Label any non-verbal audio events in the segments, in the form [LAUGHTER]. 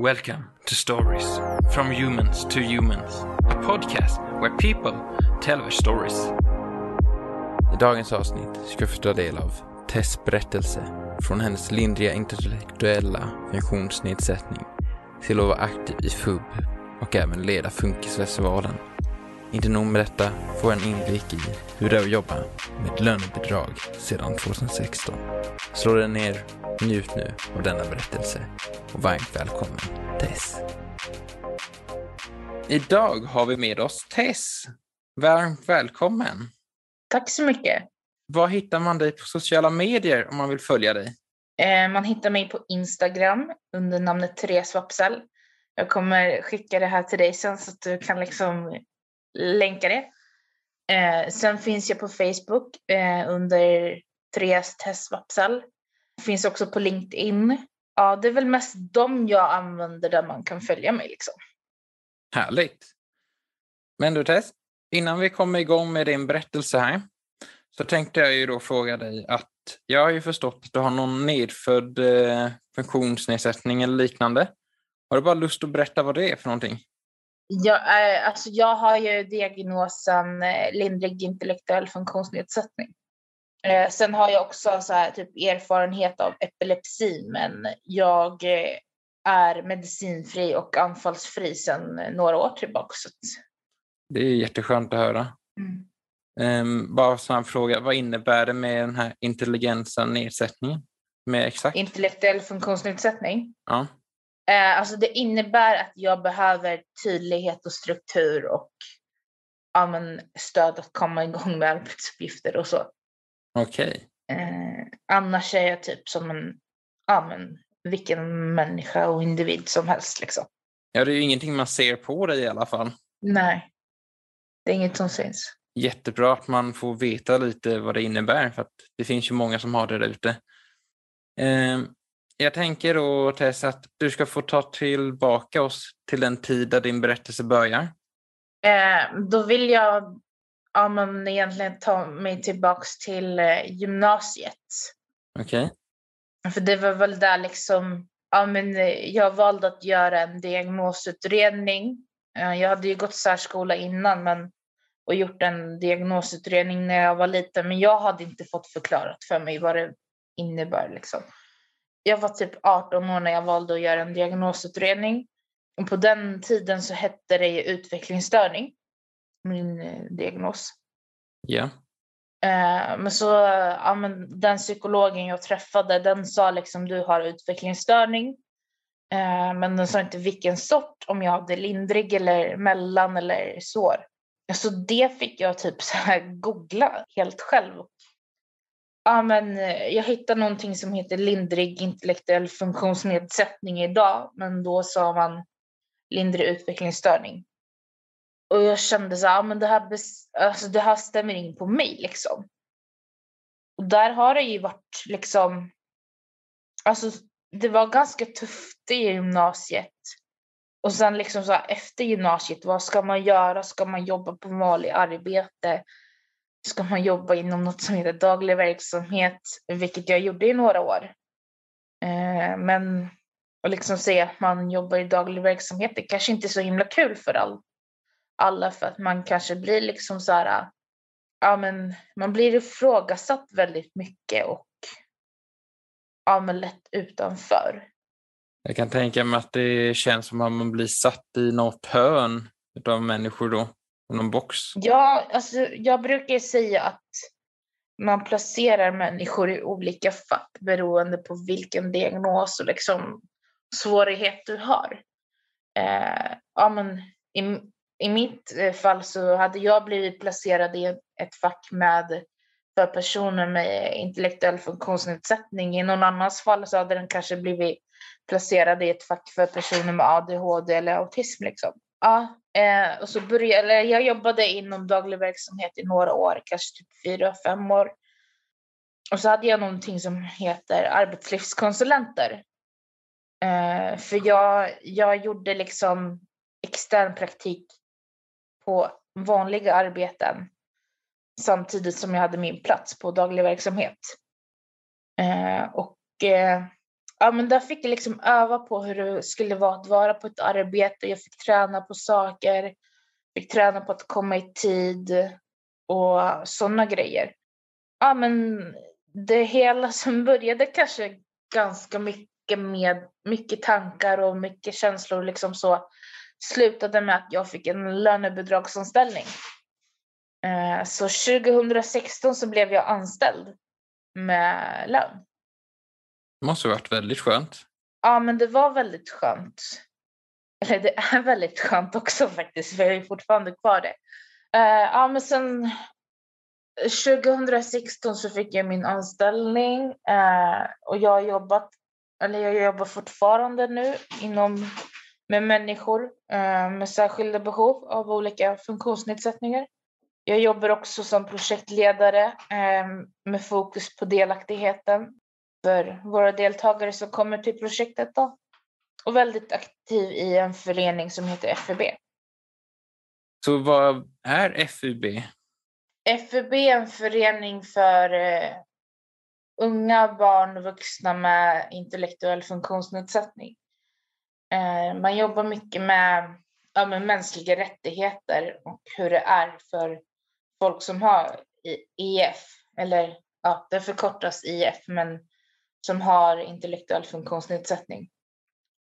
Welcome to Stories from Humans to Humans, a podcast where people tell their stories. I dagens avsnitt ska vi få ta del av Tess berättelse från hennes lindriga intellektuella funktionsnedsättning till att vara aktiv i FUB och även leda Funkisfestivalen. Inte nog med detta får en inblick i hur det är att jobba med lönebidrag sedan 2016. Slå dig ner, njut nu av denna berättelse och varmt välkommen Tess. Idag har vi med oss Tess. Varmt välkommen. Tack så mycket. Var hittar man dig på sociala medier om man vill följa dig? Eh, Man hittar mig på Instagram under namnet Therese Wapsal. Jag kommer skicka det här till dig sen så att du kan liksom länka det. Eh, Sen finns jag på Facebook eh, under Therese Tess Wapsal. Finns också på LinkedIn. Ja, det är väl mest de jag använder där man kan följa mig liksom. Härligt. Men du Tess, innan vi kommer igång med din berättelse här så tänkte jag ju då fråga dig att jag har ju förstått att du har någon nedfödd eh, funktionsnedsättning eller liknande. Har du bara lust att berätta vad det är för någonting? Jag, eh, alltså jag har ju diagnosen eh, lindrig intellektuell funktionsnedsättning. Eh, sen har jag också så här, typ erfarenhet av epilepsi, men jag eh, är medicinfri och anfallsfri sedan några år tillbaka. Så Det är jätteskönt att höra. mm. Um, bara en snabb fråga, vad innebär det med den här intelligensa nedsättningen? Med exakt? Intellektuell funktionsnedsättning. ja. Eh, alltså det innebär att jag behöver tydlighet och struktur och ja, men, stöd att komma igång med arbetsuppgifter och så. Okej. Eh, annars är jag typ som en, ja, men, vilken människa och individ som helst. Liksom. Ja, det är ju ingenting man ser på dig i alla fall. Nej, det är inget som syns. Jättebra att man får veta lite vad det innebär, för att det finns ju många som har det där ute. Ehm, jag tänker då, Tess, att du ska få ta tillbaka oss till den tid där din berättelse börjar. Eh, då vill jag ja, men, egentligen ta mig tillbaks till eh, gymnasiet. Okej? För det var väl där liksom, ja men eh, jag valde att göra en diagnosutredning. Eh, Jag hade ju gått särskola innan men, och gjort en diagnosutredning när jag var liten men jag hade inte fått förklarat för mig vad det innebär liksom. Jag var typ 18 år när jag valde att göra en diagnosutredning. Och på den tiden så hette det utvecklingsstörning, min eh, diagnos. Ja. Eh, men så, ja, men den psykologen jag träffade, den sa liksom du har utvecklingsstörning. Eh, men den sa inte vilken sort, om jag hade lindrig eller mellan eller svår. Så det fick jag typ så här googla helt själv. Ja, men jag hittade någonting som heter lindrig intellektuell funktionsnedsättning idag, men då sa man lindrig utvecklingsstörning. Och jag kände så här, men det här, alltså, det här stämmer in på mig liksom. Och där har det ju varit liksom, alltså det var ganska tufft i gymnasiet. Och sen liksom så här, efter gymnasiet, vad ska man göra? Ska man jobba på vanligt arbete? ska man jobba inom något som heter daglig verksamhet, vilket jag gjorde i några år. Eh, men att liksom säga att man jobbar i daglig verksamhet, det kanske inte är så himla kul för all, alla för att man kanske blir liksom så här, ja men man blir ifrågasatt väldigt mycket och ja men lätt utanför. Jag kan tänka mig att det känns som att man blir satt i något hörn av människor då, någon box. Ja, alltså jag brukar säga att man placerar människor i olika fack beroende på vilken diagnos och liksom svårighet du har. Eh, ja, men i, i mitt eh, fall så hade jag blivit placerad i ett fack med för personer med intellektuell funktionsnedsättning. I någon annans fall så hade den kanske blivit placerad i ett fack för personer med ADHD eller autism. Liksom. Ja, eh, och så började, eller jag jobbade inom daglig verksamhet i några år, kanske typ fyra, fem år. Och så hade jag någonting som heter arbetslivskonsulenter. Eh, för jag, jag gjorde liksom extern praktik på vanliga arbeten samtidigt som jag hade min plats på daglig verksamhet. Eh, och eh, ja, men där fick jag liksom öva på hur det skulle vara att vara på ett arbete. Jag fick träna på saker, fick träna på att komma i tid och sådana grejer. Ja, men det hela [LAUGHS] som började kanske ganska mycket med mycket tankar och mycket känslor liksom så slutade med att jag fick en lönebidragsanställning. Eh, så 2016 så blev jag anställd med lön. Det måste ha varit väldigt skönt. Ja, men det var väldigt skönt. Eller det är väldigt skönt också faktiskt, för jag är fortfarande kvar det. Uh, ja, men sen 2016 så fick jag min anställning uh, och jag har jobbat, eller jag jobbar fortfarande nu inom med människor uh, med särskilda behov av olika funktionsnedsättningar. Jag jobbar också som projektledare med fokus på delaktigheten för våra deltagare som kommer till projektet då. Och väldigt aktiv i en förening som heter FUB. Så vad är FUB? FUB är en förening för uh, unga barn och vuxna med intellektuell funktionsnedsättning. Eh, man jobbar mycket med, ja, med mänskliga rättigheter och hur det är för folk som har IF, eller ja, det förkortas IF, men som har intellektuell funktionsnedsättning.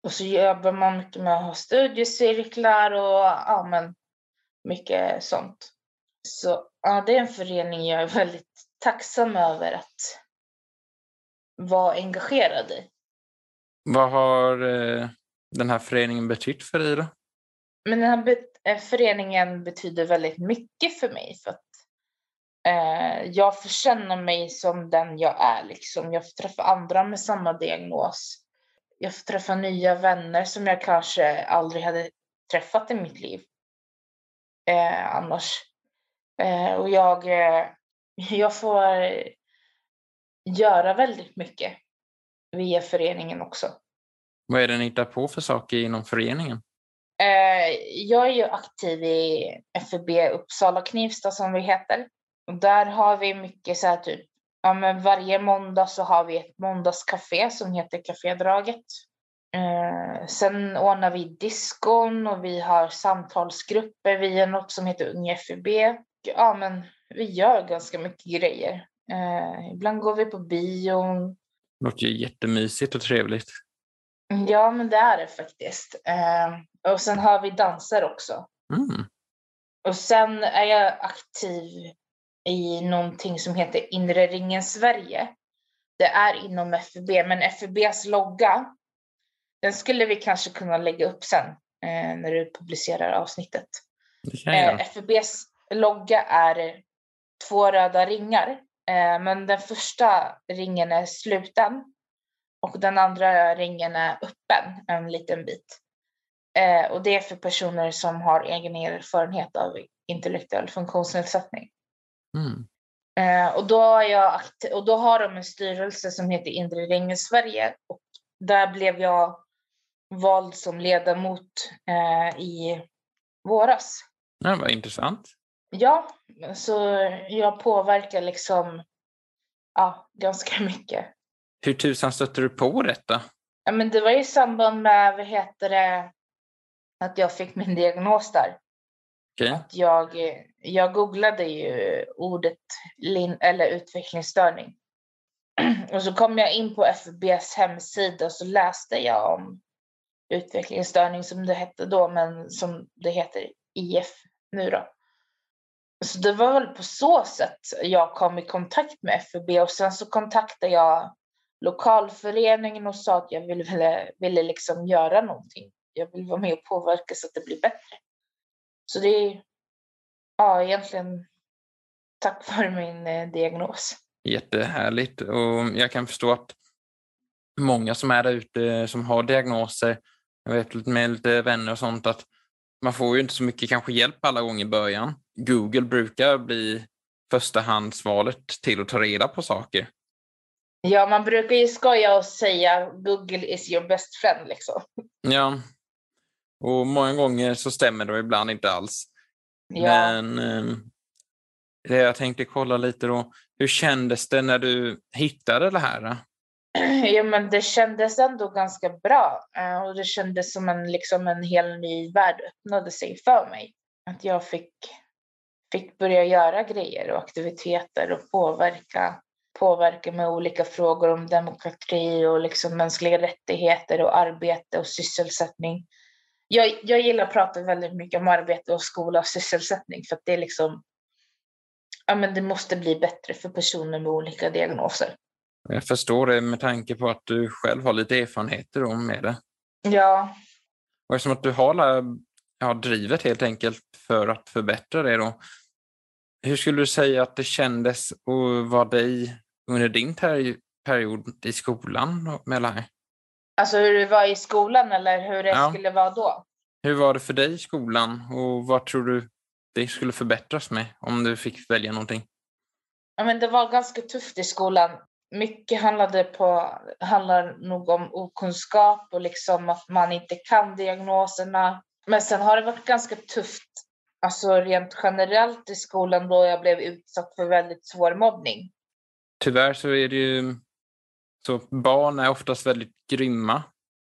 Och så jobbar man mycket med att ha studiecirklar och ja, men mycket sånt. Så ja, det är en förening jag är väldigt tacksam över att vara engagerad i. Vad har eh, den här föreningen betytt för dig då? Men den här be eh, föreningen betyder väldigt mycket för mig för att Eh, jag får känna mig som den jag är. Liksom. Jag får träffa andra med samma diagnos. Jag får träffa nya vänner som jag kanske aldrig hade träffat i mitt liv eh, annars. Eh, och jag, eh, jag får göra väldigt mycket via föreningen också. Vad är det ni hittar på för saker inom föreningen? Eh, jag är ju aktiv i FUB Uppsala Knivsta som vi heter. Och där har vi mycket så här typ, ja men varje måndag så har vi ett måndagscafé som heter Cafédraget. Eh, sen ordnar vi diskon och vi har samtalsgrupper via något som heter Ung FUB. Ja men vi gör ganska mycket grejer. Eh, ibland går vi på bion. Det låter ju jättemysigt och trevligt. Ja men det är det faktiskt. Eh, och sen har vi danser också. Mm. Och sen är jag aktiv i någonting som heter Inre ringen Sverige. Det är inom FUB, men FUBs logga, den skulle vi kanske kunna lägga upp sen eh, när du publicerar avsnittet. Eh, FUBs logga är två röda ringar, eh, men den första ringen är sluten och den andra ringen är öppen en liten bit. Eh, och det är för personer som har egen erfarenhet av intellektuell funktionsnedsättning. Mm. Eh, och, då är jag och då har de en styrelse som heter Inre ringen Sverige och där blev jag vald som ledamot eh, i våras. Ja, vad intressant. Ja, så jag påverkar liksom ja, ganska mycket. Hur tusan stötte du på detta? Ja, men det var i samband med, vad heter det, att jag fick min diagnos där. Okej. Att jag, jag googlade ju ordet lin, eller utvecklingsstörning. [CLEARS THROAT] Och så kom jag in på FBs hemsida och så läste jag om utvecklingsstörning som det hette då, men som det heter IF nu då. Så det var väl på så sätt jag kom i kontakt med FUB och sen så kontaktade jag lokalföreningen och sa att jag ville, ville, ville liksom göra någonting. Jag vill vara med och påverka så att det blir bättre. Så det är ja, egentligen tack vare min eh, diagnos. Jättehärligt. Och jag kan förstå att många som är där ute eh, som har diagnoser, jag vet med lite vänner och sånt, att man får ju inte så mycket kanske hjälp alla gånger i början. Google brukar bli förstahandsvalet till att ta reda på saker. Ja, man brukar ju skoja och säga Google is your best friend liksom. Ja, och många gånger så stämmer det och ibland inte alls. Ja. Men eh, det jag tänkte kolla lite då, hur kändes det när du hittade det här? [CLEARS THROAT] Ja, men det kändes ändå ganska bra eh, och det kändes som en, liksom en hel ny värld öppnade sig för mig. Att jag fick, fick börja göra grejer och aktiviteter och påverka, påverka med olika frågor om demokrati och liksom mänskliga rättigheter och arbete och sysselsättning. Jag, jag gillar att prata väldigt mycket om arbete och skola och sysselsättning för att det är liksom, ja men det måste bli bättre för personer med olika diagnoser. Jag förstår det med tanke på att du själv har lite erfarenheter då med det. Ja, Och eftersom att du har ja, drivet helt enkelt för att förbättra det då. Hur skulle du säga att det kändes att vara dig under din peri- period i skolan med här? alltså hur det var i skolan eller hur det Ja. skulle vara då. Hur var det för dig i skolan och vad tror du det skulle förbättras med om du fick välja någonting? Ja, men det var ganska tufft i skolan. Mycket handlade på, handlar nog om okunskap och liksom att man inte kan diagnoserna. Men sen har det varit ganska tufft, alltså rent generellt i skolan då jag blev utsatt för väldigt svår mobbning. Tyvärr så är det ju så barn är oftast väldigt grymma.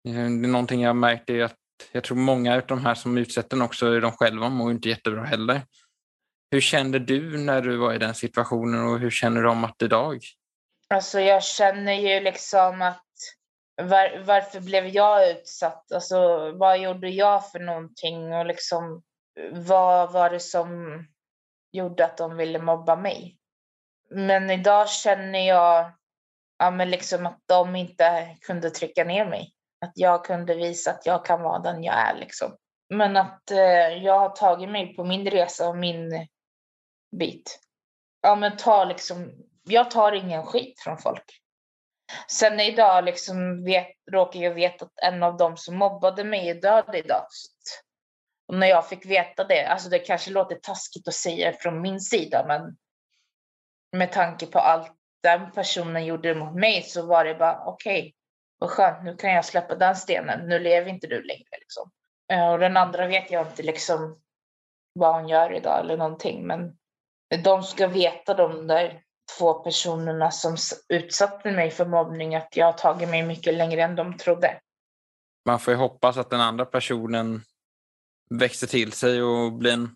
Eh, det är någonting jag har märkt är att jag tror många av de här som utsätter dem också är de själva mår inte jättebra heller. Hur kände du när du var i den situationen och hur känner du om att idag? Alltså jag känner ju liksom att var, varför blev jag utsatt? Alltså vad gjorde jag för någonting och liksom vad var det som gjorde att de ville mobba mig? Men idag känner jag ja, men liksom att de inte kunde trycka ner mig. Att jag kunde visa att jag kan vara den jag är. Liksom. Men att eh, jag har tagit mig på min resa och min bit. Ja, men ta liksom, jag tar ingen skit från folk. Sen idag liksom vet, råkar jag veta att en av dem som mobbade mig är död idag. Och när jag fick veta det, alltså det kanske låter taskigt att säga från min sida, men med tanke på allt den personen gjorde mot mig så var det bara okej, vad skönt, nu kan jag släppa den stenen, nu lever inte du längre. Liksom. Eh, Och den andra vet jag inte liksom vad hon gör idag eller någonting, men de ska veta de där två personerna som utsatte mig för mobbning att jag har tagit mig mycket längre än de trodde. Man får ju hoppas att den andra personen växer till sig och blir en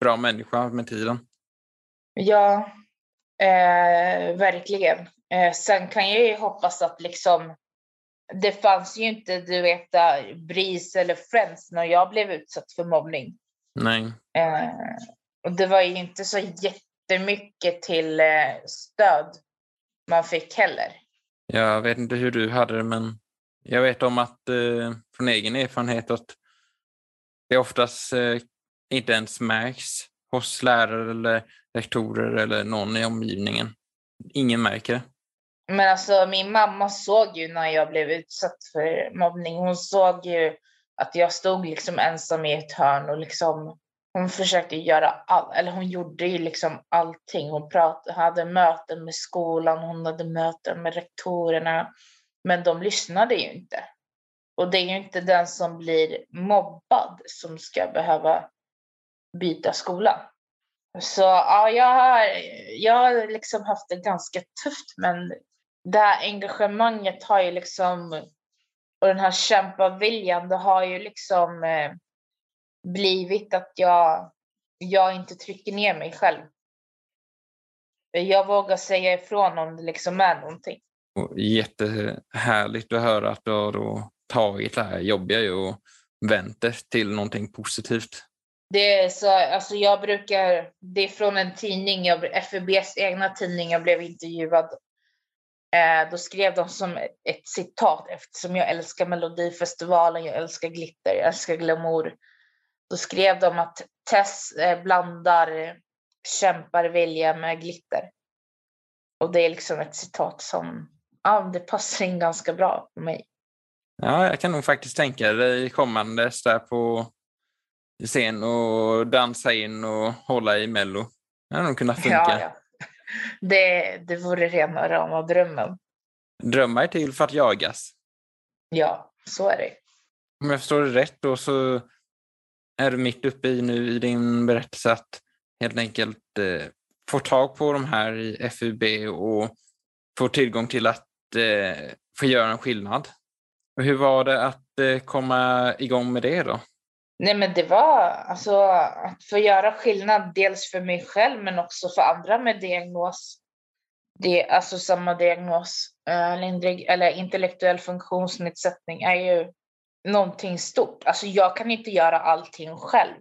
bra människa med tiden. Ja, eh, verkligen. Eh, sen kan jag ju hoppas att liksom det fanns ju inte, du vet, där BRIS eller Friends när jag blev utsatt för mobbning. Nej. Eh, och det var ju inte så jättemycket till eh, stöd man fick heller. Jag vet inte hur du hade det, men jag vet om att eh, från egen erfarenhet att det oftast eh, inte ens märks hos lärare eller rektorer eller någon i omgivningen. Ingen märker det. Men alltså min mamma såg ju när jag blev utsatt för mobbning. Hon såg ju att jag stod liksom ensam i ett hörn och liksom hon försökte göra allt, eller hon gjorde ju liksom allting. Hon pratade, hade möten med skolan, hon hade möten med rektorerna, men de lyssnade ju inte. Och det är ju inte den som blir mobbad som ska behöva byta skola. Så ja, jag har, jag har liksom haft det ganska tufft men det här engagemanget har ju liksom och den här kämpaviljan det har ju liksom eh, blivit att jag, jag inte trycker ner mig själv. Jag vågar säga ifrån om det liksom är någonting. Och jättehärligt att höra att du har då tagit det här jobbiga och vänt det till någonting positivt. Det är så, alltså jag brukar, det är från en tidning, jag, FUBs egna tidning, jag blev intervjuad. Eh, då skrev de som ett citat eftersom jag älskar Melodifestivalen, jag älskar glitter, jag älskar glamour. Då skrev de att Tess eh, blandar kämparvilja med glitter. Och det är liksom ett citat som ja, det passar in ganska bra på mig. Ja, jag kan nog faktiskt tänka dig kommandes där på scen och dansa in och hålla i Mello. Det hade nog kunnat funka. Ja, ja. Det, det vore rena rama drömmen. Drömmar är till för att jagas. Ja, så är det. Om jag förstår det rätt då så är du mitt uppe i nu i din berättelse att helt enkelt eh, få tag på de här i FUB och få tillgång till att eh, få göra en skillnad. Hur var det att eh, komma igång med det då? Nej men det var alltså att få göra skillnad dels för mig själv men också för andra med diagnos. Det, alltså samma diagnos, äh, lindrig, eller intellektuell funktionsnedsättning är ju någonting stort. Alltså jag kan inte göra allting själv.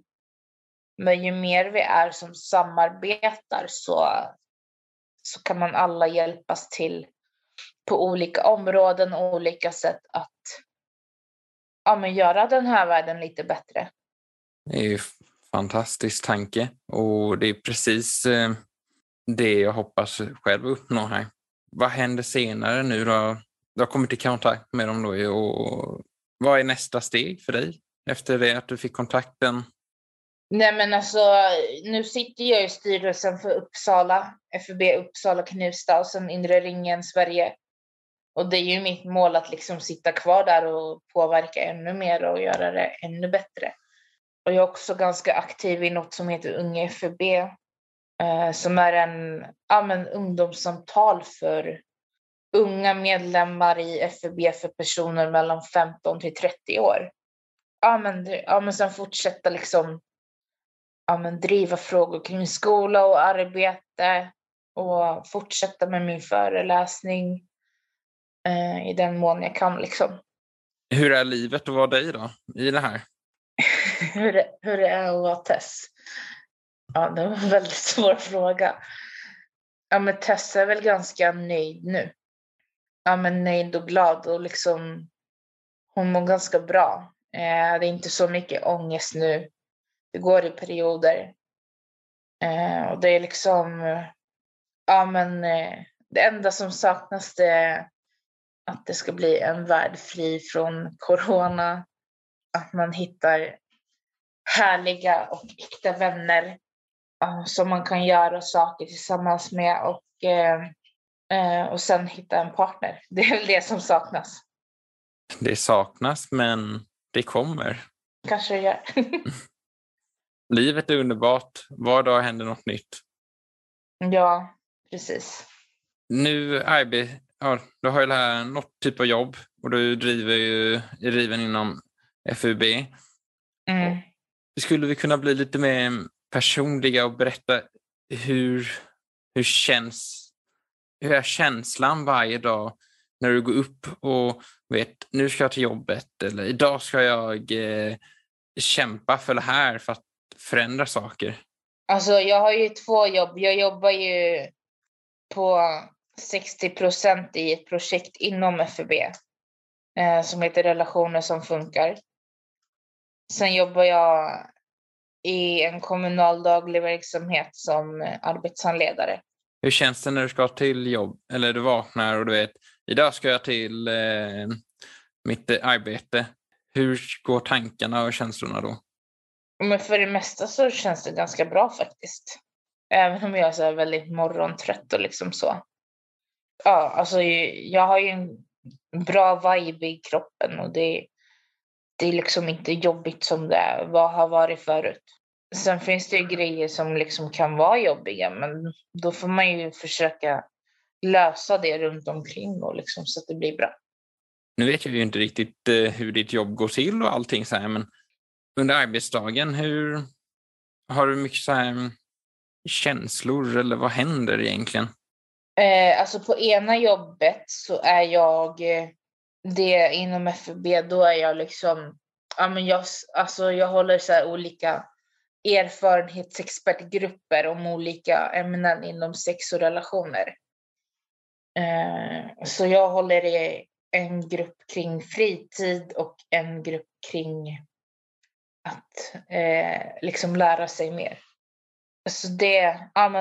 Men ju mer vi är som samarbetar så, så kan man alla hjälpas till på olika områden och olika sätt att ja, men göra den här världen lite bättre. Det är ju fantastisk tanke och det är precis eh, det jag hoppas själv uppnå här. Vad händer senare nu då? Du har kommit i kontakt med dem då och vad är nästa steg för dig efter det att du fick kontakten? Nej men alltså, nu sitter jag i styrelsen för Uppsala, FUB Uppsala Knivsta och sen Inre ringen Sverige. Och det är ju mitt mål att liksom sitta kvar där och påverka ännu mer och göra det ännu bättre. Och jag är också ganska aktiv i något som heter Unga FUB eh, som är en ja, men, ungdomssamtal för unga medlemmar i FUB för personer mellan 15 till 30 år. Ja, men, ja, men sen fortsätta liksom ja, men, driva frågor kring skola och arbete och fortsätta med min föreläsning eh, i den mån jag kan. Liksom. Hur är livet att vara dig då, i det här? [LAUGHS] hur, det, hur det är att vara Tess? Ja, det var en väldigt svår fråga. Ja, men Tess är väl ganska nöjd nu. Ja, men nöjd och glad och liksom hon mår ganska bra. Eh, det är inte så mycket ångest nu. Det går i perioder. Eh, och det är liksom, ja men eh, det enda som saknas det att det ska bli en värld fri från corona. Att man hittar härliga och äkta vänner uh, som man kan göra saker tillsammans med och, uh, uh, och sen hitta en partner. [LAUGHS] Det är väl det som saknas. Det saknas, men det kommer. Kanske det gör. [LAUGHS] Livet är underbart. Var dag händer något nytt. Ja, precis. Nu ja, du har ju det här något typ av jobb och du driver ju är driven inom FUB. Mm. Skulle vi kunna bli lite mer personliga och berätta hur, hur känns hur är känslan varje dag när du går upp och vet nu ska jag till jobbet eller idag ska jag eh, kämpa för det här för att förändra saker? Alltså jag har ju två jobb. Jag jobbar ju på 60 procent i ett projekt inom FUB eh, som heter Relationer som funkar. Sen jobbar jag i en kommunal daglig verksamhet som arbetshandledare. Hur känns det när du ska till jobb eller du vaknar och du vet idag ska jag till eh, mitt arbete. Hur går tankarna och känslorna då? Men för det mesta så känns det ganska bra faktiskt. Även om jag är så väldigt morgontrött och liksom så ja, alltså jag har ju en bra vibe i kroppen och det, det är liksom inte jobbigt som det vad har varit förut. sen finns det ju grejer som liksom kan vara jobbiga, men då får man ju försöka lösa det runt omkring och liksom så att det blir bra. Nu vet jag ju inte riktigt eh, hur ditt jobb går till och allting så här, men under arbetsdagen, hur har du mycket så här mm, känslor eller vad händer egentligen? Eh, alltså på ena jobbet så är jag eh, det inom FUB, då är jag liksom, ja men jag, alltså jag håller så här olika erfarenhetsexpertgrupper om olika ämnen inom sex och relationer. Eh, så jag håller i en grupp kring fritid och en grupp kring att eh, liksom lära sig mer. Så det, ja.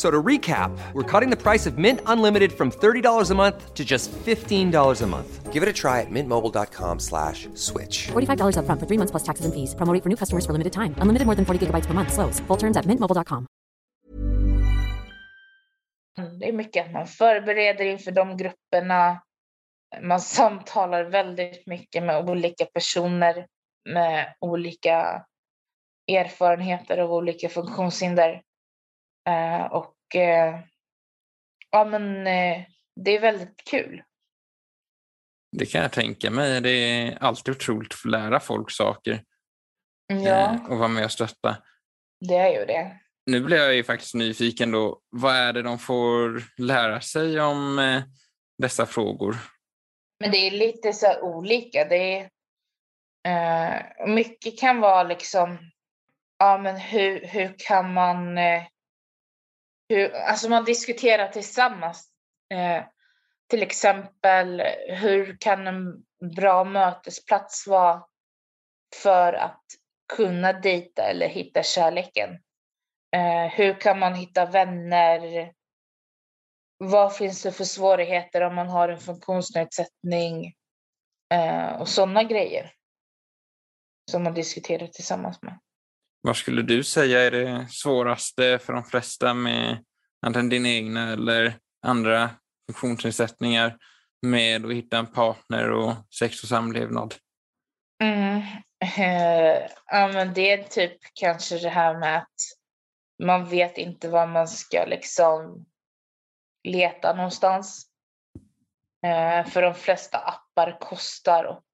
So to recap, we're cutting the price of Mint Unlimited from $30 a month to just $15 a month. Give it a try at mintmobile.com slash switch. $45 upfront for three months plus taxes and fees. Promo rate for new customers for limited time. Unlimited more than 40 gigabytes per month. Slows. Full terms at mintmobile.com. Det är mycket att man förbereder inför de grupperna. Man samtalar väldigt mycket med olika personer med olika erfarenheter av olika funktionshinder. Eh, och eh, ja, men eh, det är väldigt kul. Det kan jag tänka mig. Det är alltid otroligt att få lära folk saker Ja, eh, och vara med och stötta. det är ju det. Nu blir jag ju faktiskt nyfiken då. Vad är det de får lära sig om eh, dessa frågor? Men det är lite så olika. Det är, mycket kan vara liksom, ja men hur, hur kan man, hur, alltså man diskuterar tillsammans. Eh, till exempel, hur kan en bra mötesplats vara för att kunna dejta eller hitta kärleken? Eh, hur kan man hitta vänner? Vad finns det för svårigheter om man har en funktionsnedsättning? Eh, och sådana grejer. Som man diskuterar tillsammans med. Vad skulle du säga är det svåraste för de flesta med antingen din egna eller andra funktionsnedsättningar med att hitta en partner och sex och samlevnad? Mm. Eh, ja, men det är typ kanske det här med att man vet inte var man ska liksom leta någonstans. Eh, för de flesta appar kostar och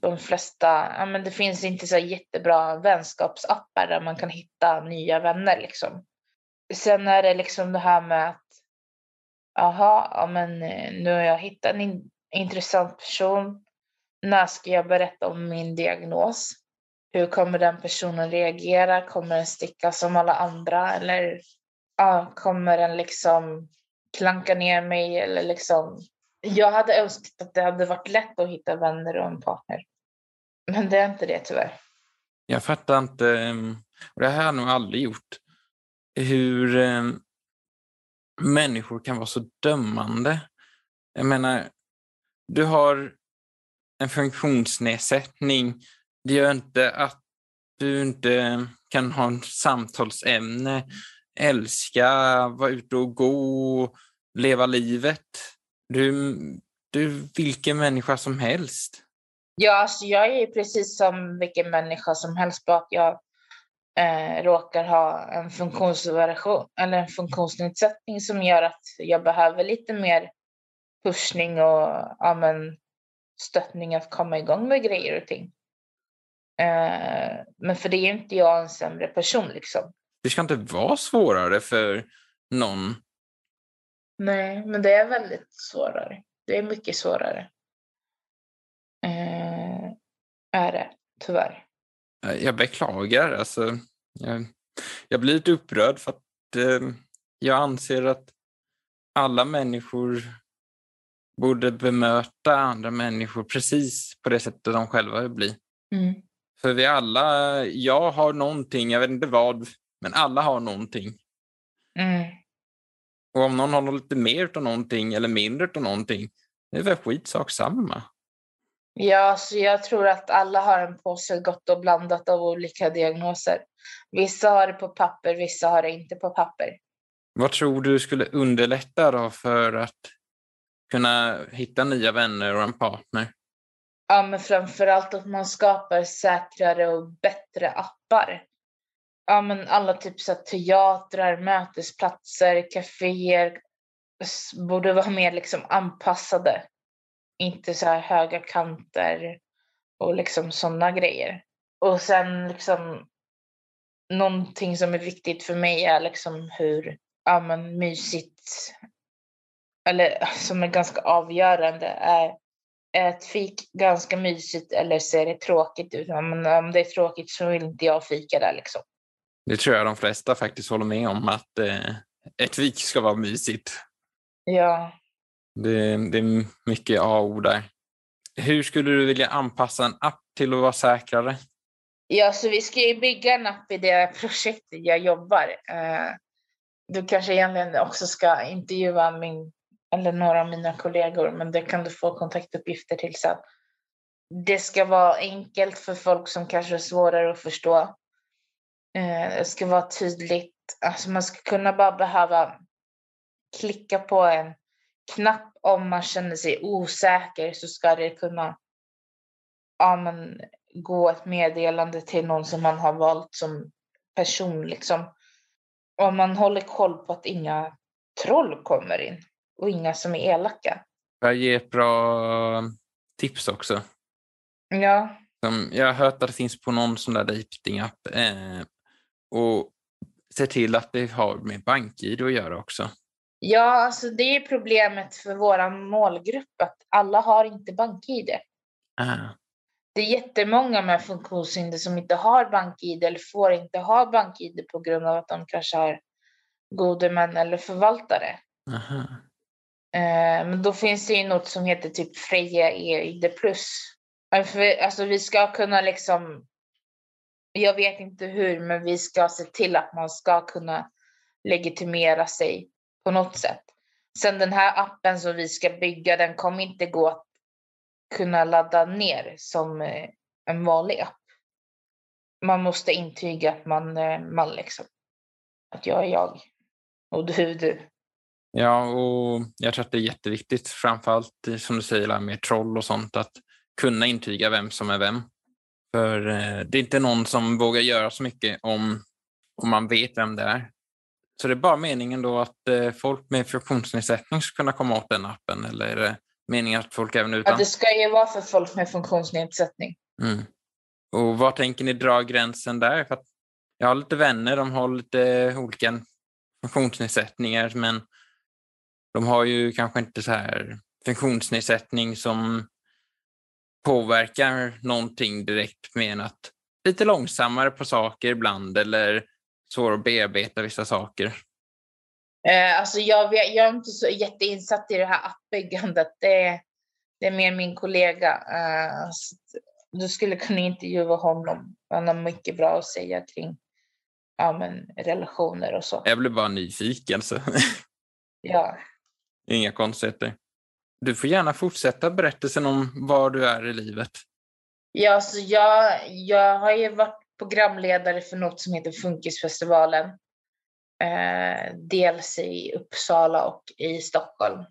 de flesta, ja men det finns inte så jättebra vänskapsappar där man kan hitta nya vänner liksom. Sen är det liksom det här med att, ”Jaha, ja men eh, nu har jag hittat en in, intressant person. När ska jag berätta om min diagnos? Hur kommer den personen reagera? Kommer den sticka som alla andra? Eller ja, kommer den liksom klanka ner mig? Eller liksom... Jag hade önskat att det hade varit lätt att hitta vänner och en partner. Men det är inte det tyvärr. Jag fattar inte, ehm, och det här har jag nog aldrig gjort, hur ehm, människor kan vara så dömande. Jag menar, du har en funktionsnedsättning. Det gör inte att du inte kan ha en samtalsämne, älska, vara ute och gå, leva livet. Du, du vilken människa som helst. Ja, alltså jag är precis som vilken människa som helst, bara att jag eh, råkar ha en funktionsvariation eller en funktionsnedsättning som gör att jag behöver lite mer pushning och ja, men, stöttning att komma igång med grejer och ting. Eh, men för det är inte jag en sämre person liksom. Det ska inte vara svårare för någon. Nej, men det är väldigt svårare. Det är mycket svårare. Eh, är det, tyvärr. Jag beklagar. Alltså, jag, jag blir lite upprörd för att eh, jag anser att alla människor borde bemöta andra människor precis på det sättet de själva vill bli. Mm. För vi alla, jag har någonting, jag vet inte vad, men alla har någonting. Mm. Och om någon har lite mer av någonting eller mindre av någonting, det är väl skitsak samma. Ja, så jag tror att alla har en påse gott och blandat av olika diagnoser. Vissa har det på papper, vissa har det inte på papper. Vad tror du skulle underlätta då för att kunna hitta nya vänner och en partner? Ja, men framförallt att man skapar säkrare och bättre appar. Ja, men alla typ så teatrar, mötesplatser, kaféer borde vara mer liksom anpassade. Inte så här höga kanter och liksom sådana grejer. Och sen liksom någonting som är viktigt för mig är liksom hur ja, men mysigt eller som är ganska avgörande är är ett fik ganska mysigt eller ser det tråkigt ut? Ja, men om det är tråkigt så vill inte jag fika där liksom. Det tror jag de flesta faktiskt håller med om, att eh, ett vik ska vara mysigt. Ja, Det, det är mycket A-ord där. Hur skulle du vilja anpassa en app till att vara säkrare? ja så vi ska ju bygga en app i det projektet jag jobbar. Eh, du kanske egentligen också ska intervjua min eller några av mina kollegor, men det kan du få kontaktuppgifter till sen. Det ska vara enkelt för folk som kanske är svårare att förstå. Eh, det ska vara tydligt. Alltså man ska kunna bara behöva klicka på en knapp om man känner sig osäker så ska det kunna ja, men, gå ett meddelande till någon som man har valt som person. Liksom. Om man håller koll på att inga troll kommer in och inga som är elaka. Jag ger ett bra tips också. Ja, Som jag har hört att det finns på någon sån där datingapp. Eh, och se till att det har med bank-id att göra också. ja alltså det är problemet för vår målgrupp att alla har inte bank-id. Ah, Det är jättemånga med funktionshinder som inte har bank-id eller får inte ha bank-id på grund av att de kanske har gode män eller förvaltare. aha. Eh, men då finns det ju något som heter typ Freja EID plus. Alltså vi ska kunna liksom, jag vet inte hur, men vi ska se till att man ska kunna legitimera sig på något sätt. Sen den här appen som vi ska bygga, den kommer inte gå att kunna ladda ner som eh, en vanlig app. Man måste intyga att man är man liksom. Att jag är jag och du är du. Ja, och jag tror att det är jätteviktigt, framförallt som du säger, med troll och sånt, att kunna intyga vem som är vem. För eh, det är inte någon som vågar göra så mycket om, om man vet vem det är. Så det är bara meningen då att eh, folk med funktionsnedsättning ska kunna komma åt den appen, eller är det meningen att folk även Ja, utan? det ska ju vara för folk med funktionsnedsättning. Mm. Och var tänker ni dra gränsen där? För att jag har lite vänner, de har lite olika funktionsnedsättningar, men de har ju kanske inte så här funktionsnedsättning som påverkar någonting direkt mer än att lite långsammare på saker ibland eller svår att bearbeta vissa saker. Eh, alltså jag, jag är inte så jätteinsatt i det här appbyggandet. Det, är- det är mer min kollega. Eh, du skulle kunna intervjua honom. Han har mycket bra att säga kring ja, men, relationer och så. Jag blev bara nyfiken. Så. [LAUGHS] Ja. Inga konstigheter. Du får gärna fortsätta berättelsen om var du är i livet. Ja, så jag, jag har ju varit programledare för något som heter Funkisfestivalen. Eh, dels i Uppsala och i Stockholm.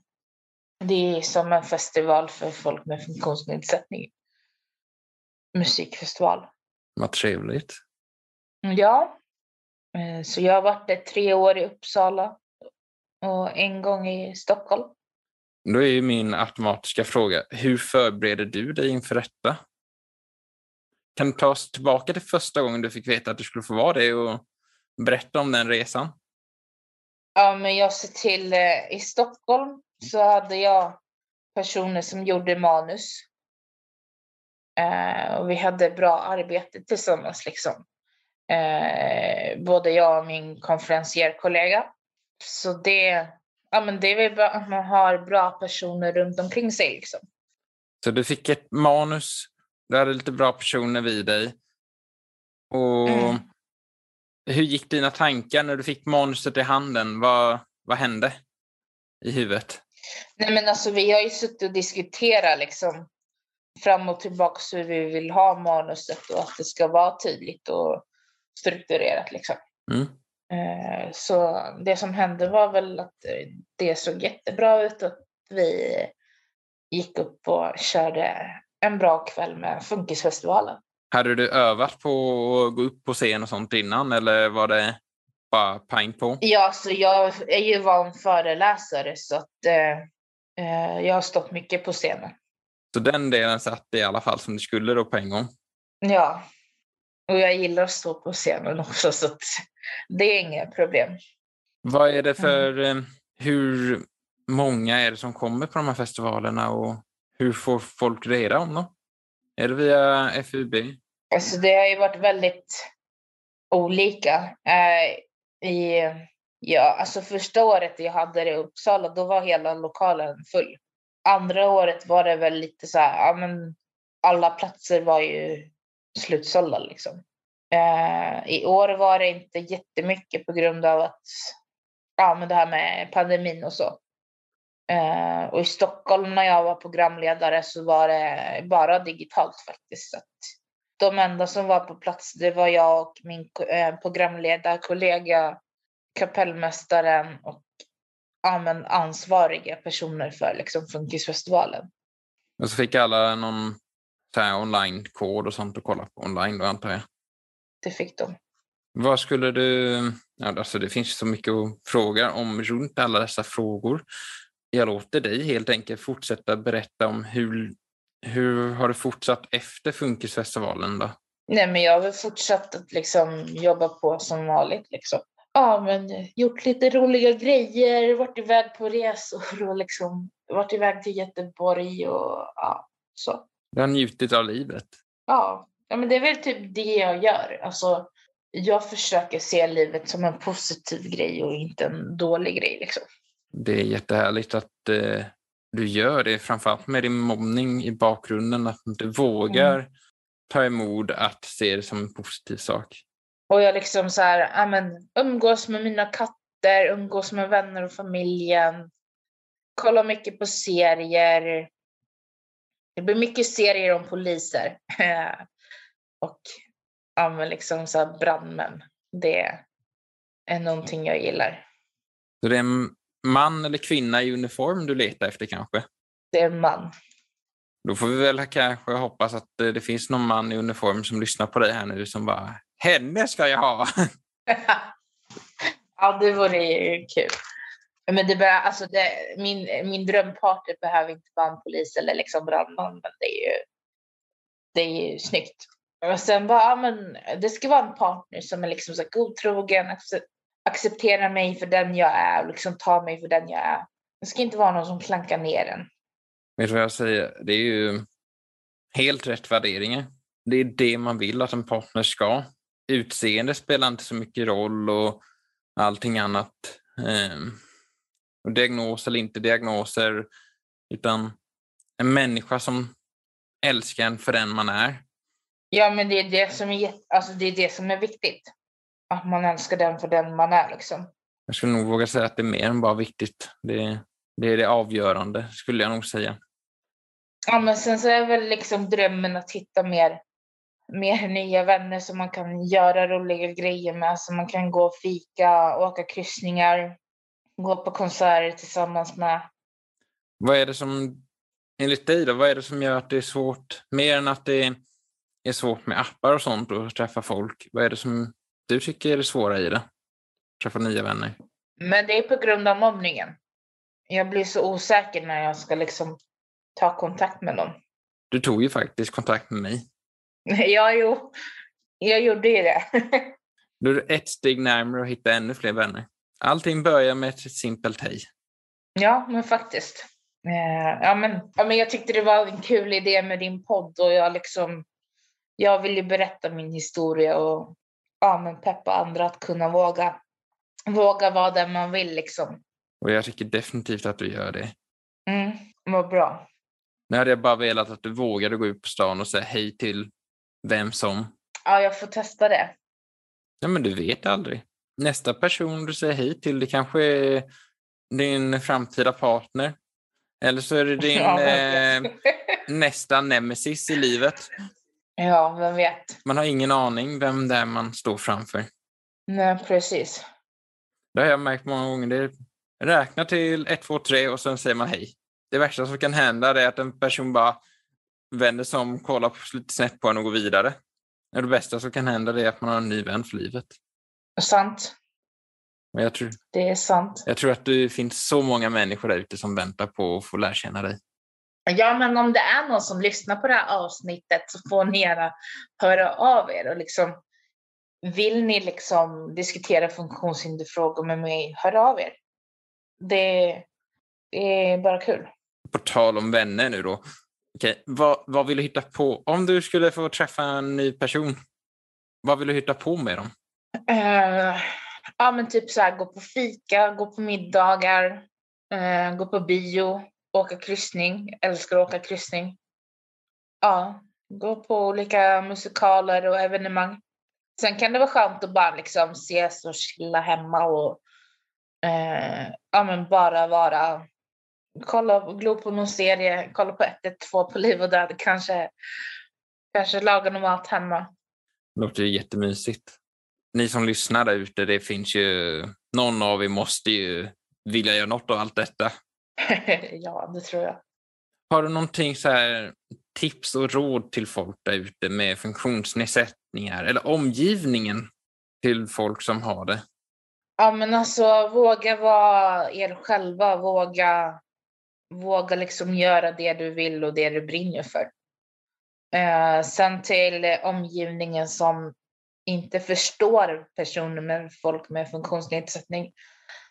Det är som en festival för folk med funktionsnedsättning. Musikfestival. Vad trevligt. Ja, eh, så jag har varit där tre år i Uppsala och en gång i Stockholm. Då är ju min automatiska fråga, hur förbereder du dig inför detta? Kan du ta oss tillbaka till första gången du fick veta att du skulle få vara det och berätta om den resan? Ja, men jag ser till eh, i Stockholm så hade jag personer som gjorde manus. Eh, och vi hade bra arbete tillsammans liksom. Eh, både jag och min konferencierkollega. Så det, ja, men det är väl bra att man har bra personer runt omkring sig liksom. Så du fick ett manus, du hade lite bra personer vid dig. Och Mm. hur gick dina tankar när du fick manuset i handen? Vad, vad hände i huvudet? Nej men alltså vi har ju suttit och diskuterat liksom fram och tillbaka hur vi vill ha manuset och att det ska vara tydligt och strukturerat liksom. Mm. Eh, Så det som hände var väl att eh, det såg jättebra ut och att vi gick upp och körde en bra kväll med Funkisfestivalen. Hade du övat på att gå upp på scen och sånt innan eller var det bara pang på? Ja, så jag är ju van föreläsare så att eh, eh, jag har stått mycket på scenen. Så den delen satt i alla fall som du skulle då på en gång. Ja, och jag gillar att stå på scenen också så det är inga problem. Vad är det för, eh, hur många är det som kommer på de här festivalerna och hur får folk reda om dem? Är det via FUB? Alltså det har ju varit väldigt olika. Eh, i, ja, alltså första året jag hade det i Uppsala, då var hela lokalen full. Andra året var det väl lite så här, ja men alla platser var ju slutsålda liksom. Eh, I år var det inte jättemycket på grund av att, ja men det här med pandemin och så. Eh, och i Stockholm när jag var programledare så var det bara digitalt faktiskt. Så att de enda som var på plats det var jag och min eh, programledarkollega, kapellmästaren och ja, men ansvariga personer för liksom, Funkisfestivalen. Och så fick alla någon online-kod och sånt att kolla på online då antar jag. Det fick de. Vad skulle du... Ja, alltså det finns så mycket att fråga om runt alla dessa frågor. Jag låter dig helt enkelt fortsätta berätta om hur, hur har du fortsatt efter Funkisfestivalen då? Nej, men jag har väl fortsatt att liksom jobba på som vanligt. Liksom. Ja, men gjort lite roliga grejer, varit iväg på resor och liksom varit iväg till Göteborg och ja, så. Du har njutit av livet. Ja, ja men det är väl typ det jag gör. Alltså, jag försöker se livet som en positiv grej och inte en dålig grej. Liksom. Det är jättehärligt att eh, du gör det, framförallt med din mobbning i bakgrunden, att du vågar ta emot att se det som en positiv sak. Och jag liksom så här, ja, men, umgås med mina katter, umgås med vänner och familjen. Kollar mycket på serier. Det blir mycket serier om poliser. [LAUGHS] och ja, men liksom så brandmän. Det är någonting jag gillar. Så det är en man eller kvinna i uniform du letar efter kanske? Det är en man. Då får vi väl kanske hoppas att eh, det finns någon man i uniform som lyssnar på dig här nu som bara henne ska jag ha. [LAUGHS] [LAUGHS] ja, det vore ju kul. Men det bör, alltså det, min, min drömpartner behöver inte vara en polis eller liksom brandman, men det är ju, det är ju snyggt. Och sen bara, ja, men det ska vara en partner som är liksom så godtrogen, accepterar mig för den jag är och liksom tar mig för den jag är. Det ska inte vara någon som klankar ner en. Vet du vad jag säger? Det är ju helt rätt värderingar. Det är det man vill att en partner ska. Utseende spelar inte så mycket roll och allting annat. Ehm, diagnos eller inte diagnoser, utan en människa som älskar en för den man är Ja, men det är det som är, alltså, det är, det som är viktigt. Att man älskar den för den man är. Liksom. Jag skulle nog våga säga att det är mer än bara viktigt. Det, det är det avgörande, skulle jag nog säga. Ja, men sen så är väl liksom drömmen att hitta mer, mer nya vänner som man kan göra roliga grejer med. Så man kan gå och fika, åka kryssningar, gå på konserter tillsammans med. Vad är det som, enligt dig då, vad är det som gör att det är svårt, mer än att det är svårt med appar och sånt och att träffa folk, vad är det som du tycker är det svåra i det? Träffa nya vänner? Men det är på grund av mobbningen. Jag blir så osäker när jag ska liksom ta kontakt med någon. Du tog ju faktiskt kontakt med mig. [LAUGHS] Ja, jo, jag gjorde ju det. [LAUGHS] Du är ett steg närmare att hitta ännu fler vänner. Allting börjar med ett simpelt hej. Ja, men faktiskt. Eh, ja, men, ja, men jag tyckte det var en kul idé med din podd och jag liksom, jag vill ju berätta min historia och ja, men peppa andra att kunna våga, våga vara den man vill liksom. Och jag tycker definitivt att du gör det. Mm, vad bra. Nu hade jag bara velat att du vågade gå ut på stan och säga hej till vem som. Ja, jag får testa det. Ja, men du vet aldrig. Nästa person du säger hej till, det kanske är din framtida partner. Eller så är det din Ja, eh, nästa nemesis i livet. ja, vem vet. Man har ingen aning vem det är man står framför. Nej, precis. Det har jag märkt många gånger. Det räkna till 1, 2, 3 och sen säger man hej. Det värsta som kan hända är att en person bara vänder sig om, kollar lite snett på en och går vidare. Det bästa som kan hända är att man har en ny vän för livet. Sant. Men jag tror, Det är sant. jag tror att det finns så många människor där ute som väntar på att få lära känna dig. Ja, men om det är någon som lyssnar på det här avsnittet så får ni gärna höra av er. Och liksom, vill ni liksom diskutera funktionshinderfrågor med mig, hör av er. Det, är bara kul. På tal om vänner nu då. Okej, vad, vad vill du hitta på? Om du skulle få träffa en ny person, vad vill du hitta på med dem? Eh, ja, men typ så här, gå på fika, gå på middagar, eh, gå på bio, åka kryssning. Älskar att åka kryssning. Ja, gå på olika musikaler och evenemang. Sen kan det vara skönt att bara liksom ses och chilla hemma och eh, ja, men bara vara kolla, glo på någon serie, kolla på 112 på Liv och Död, kanske, kanske laga någon mat hemma. Det låter ju jättemysigt. Ni som lyssnar där ute, det finns ju... Någon av er måste ju vilja göra något av allt detta. [LAUGHS] ja, det tror jag. Har du någonting så här tips och råd till folk där ute med funktionsnedsättningar eller omgivningen till folk som har det? Ja, men alltså våga vara er själva. Våga, våga liksom göra det du vill och det du brinner för. Eh, sen till omgivningen som inte förstår personer med folk med funktionsnedsättning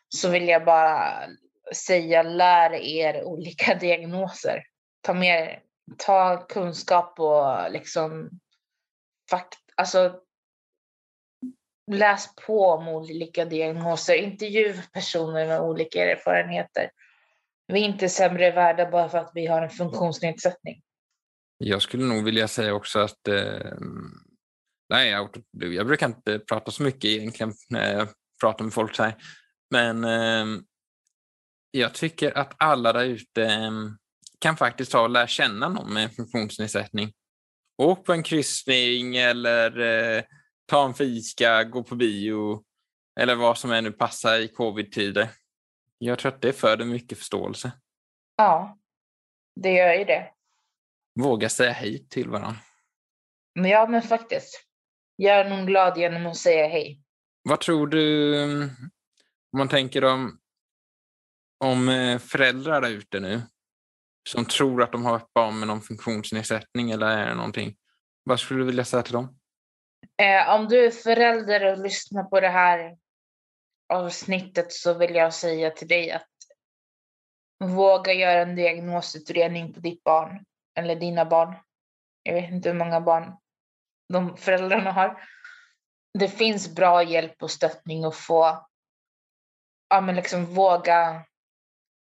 så vill jag bara säga lär er olika [LAUGHS] diagnoser. Ta mer, ta kunskap och liksom fakt, alltså läs på om olika diagnoser, intervjua personer med olika erfarenheter. Vi är inte sämre värda bara för att vi har en funktionsnedsättning. Jag skulle nog vilja säga också att eh, nej, jag, jag brukar inte prata så mycket egentligen när jag pratar med folk så här. Men eh, jag tycker att alla där ute eh, kan faktiskt ta och lära känna någon med funktionsnedsättning. Åk på en kryssning eller eh, ta en fika, gå på bio eller vad som än nu passar i covid-tider. Jag tror att det föder mycket förståelse. Ja, det gör ju det. Våga säga hej till varandra. Men ja, men faktiskt. Gör någon glad genom att säga hej. Vad tror du, mm, om man tänker om, om eh, föräldrar där ute nu som tror att de har ett barn med någon funktionsnedsättning eller är någonting. Vad skulle du vilja säga till dem? Eh, om du är förälder och lyssnar på det här avsnittet så vill jag säga till dig att våga göra en diagnosutredning på ditt barn eller dina barn. Jag vet inte hur många barn de föräldrarna har. Det finns bra hjälp och stöttning att få. Ja, men liksom våga,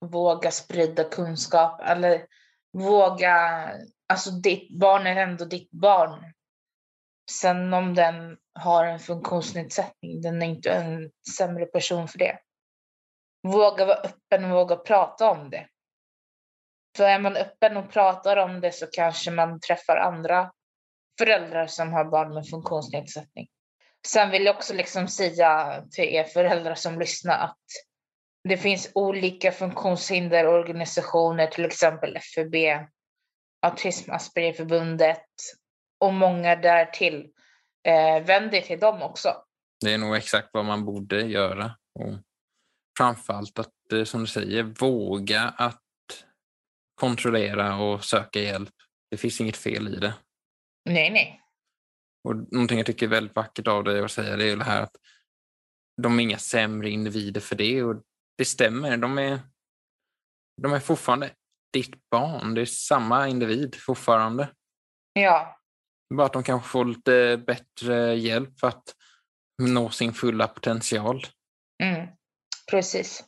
våga sprida kunskap eller våga, alltså ditt barn är ändå ditt barn. Sen om den har en funktionsnedsättning, den är inte en sämre person för det. Våga vara öppen och våga prata om det. För är man öppen och pratar om det så kanske man träffar andra föräldrar som har barn med funktionsnedsättning. Sen vill jag också liksom säga till er föräldrar som lyssnar att det finns olika funktionshinderorganisationer, till exempel FUB, Autism Aspergerförbundet och många därtill. Eh, vänd er till dem också. Det är nog exakt vad man borde göra. Och framförallt att, eh, som du säger, våga att kontrollera och söka hjälp. Det finns inget fel i det. Nej, nej. Och någonting jag tycker är väldigt vackert av dig att säga det är det här att de är inga sämre individer för det. Och det stämmer. De är, de är fortfarande ditt barn. Det är samma individ fortfarande. Ja. Bara att de kanske får lite bättre hjälp för att nå sin fulla potential. Mm. Precis.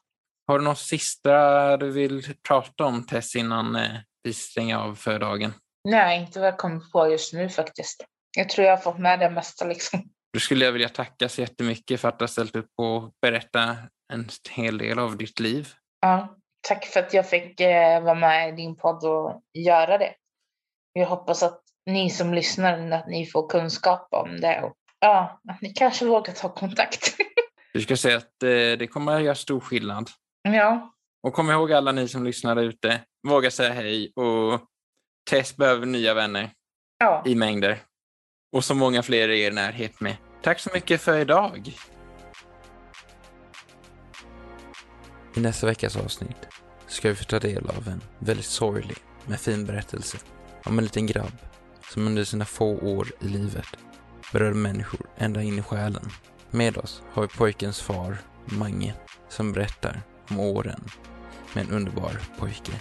Har du något sista du vill prata om Tess innan eh, vi stänger av för dagen? Nej, inte vad jag kommer på just nu faktiskt. Jag tror jag har fått med det mesta liksom. Då skulle jag vilja tacka så jättemycket för att du har ställt upp och berätta en hel del av ditt liv. Ja, tack för att jag fick eh, vara med i din podd och göra det. Jag hoppas att ni som lyssnar, att ni får kunskap om det och ja, att ni kanske vågar ta kontakt. Du ska säga att eh, det kommer att göra stor skillnad. ja, Och kom ihåg alla ni som lyssnar ute, våga säga hej och Tess behöver nya vänner ja. i mängder. Och så många fler i er närhet med. Tack så mycket för idag. I nästa veckas avsnitt ska vi få ta del av en väldigt sorglig men fin berättelse om en liten grabb som under sina få år i livet berörde människor ända in i själen. Med oss har vi pojkens far, Mange, som berättar om åren med en underbar pojke.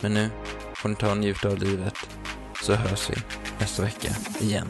Men nu får ni ta och njuta av livet så hörs vi nästa vecka igen.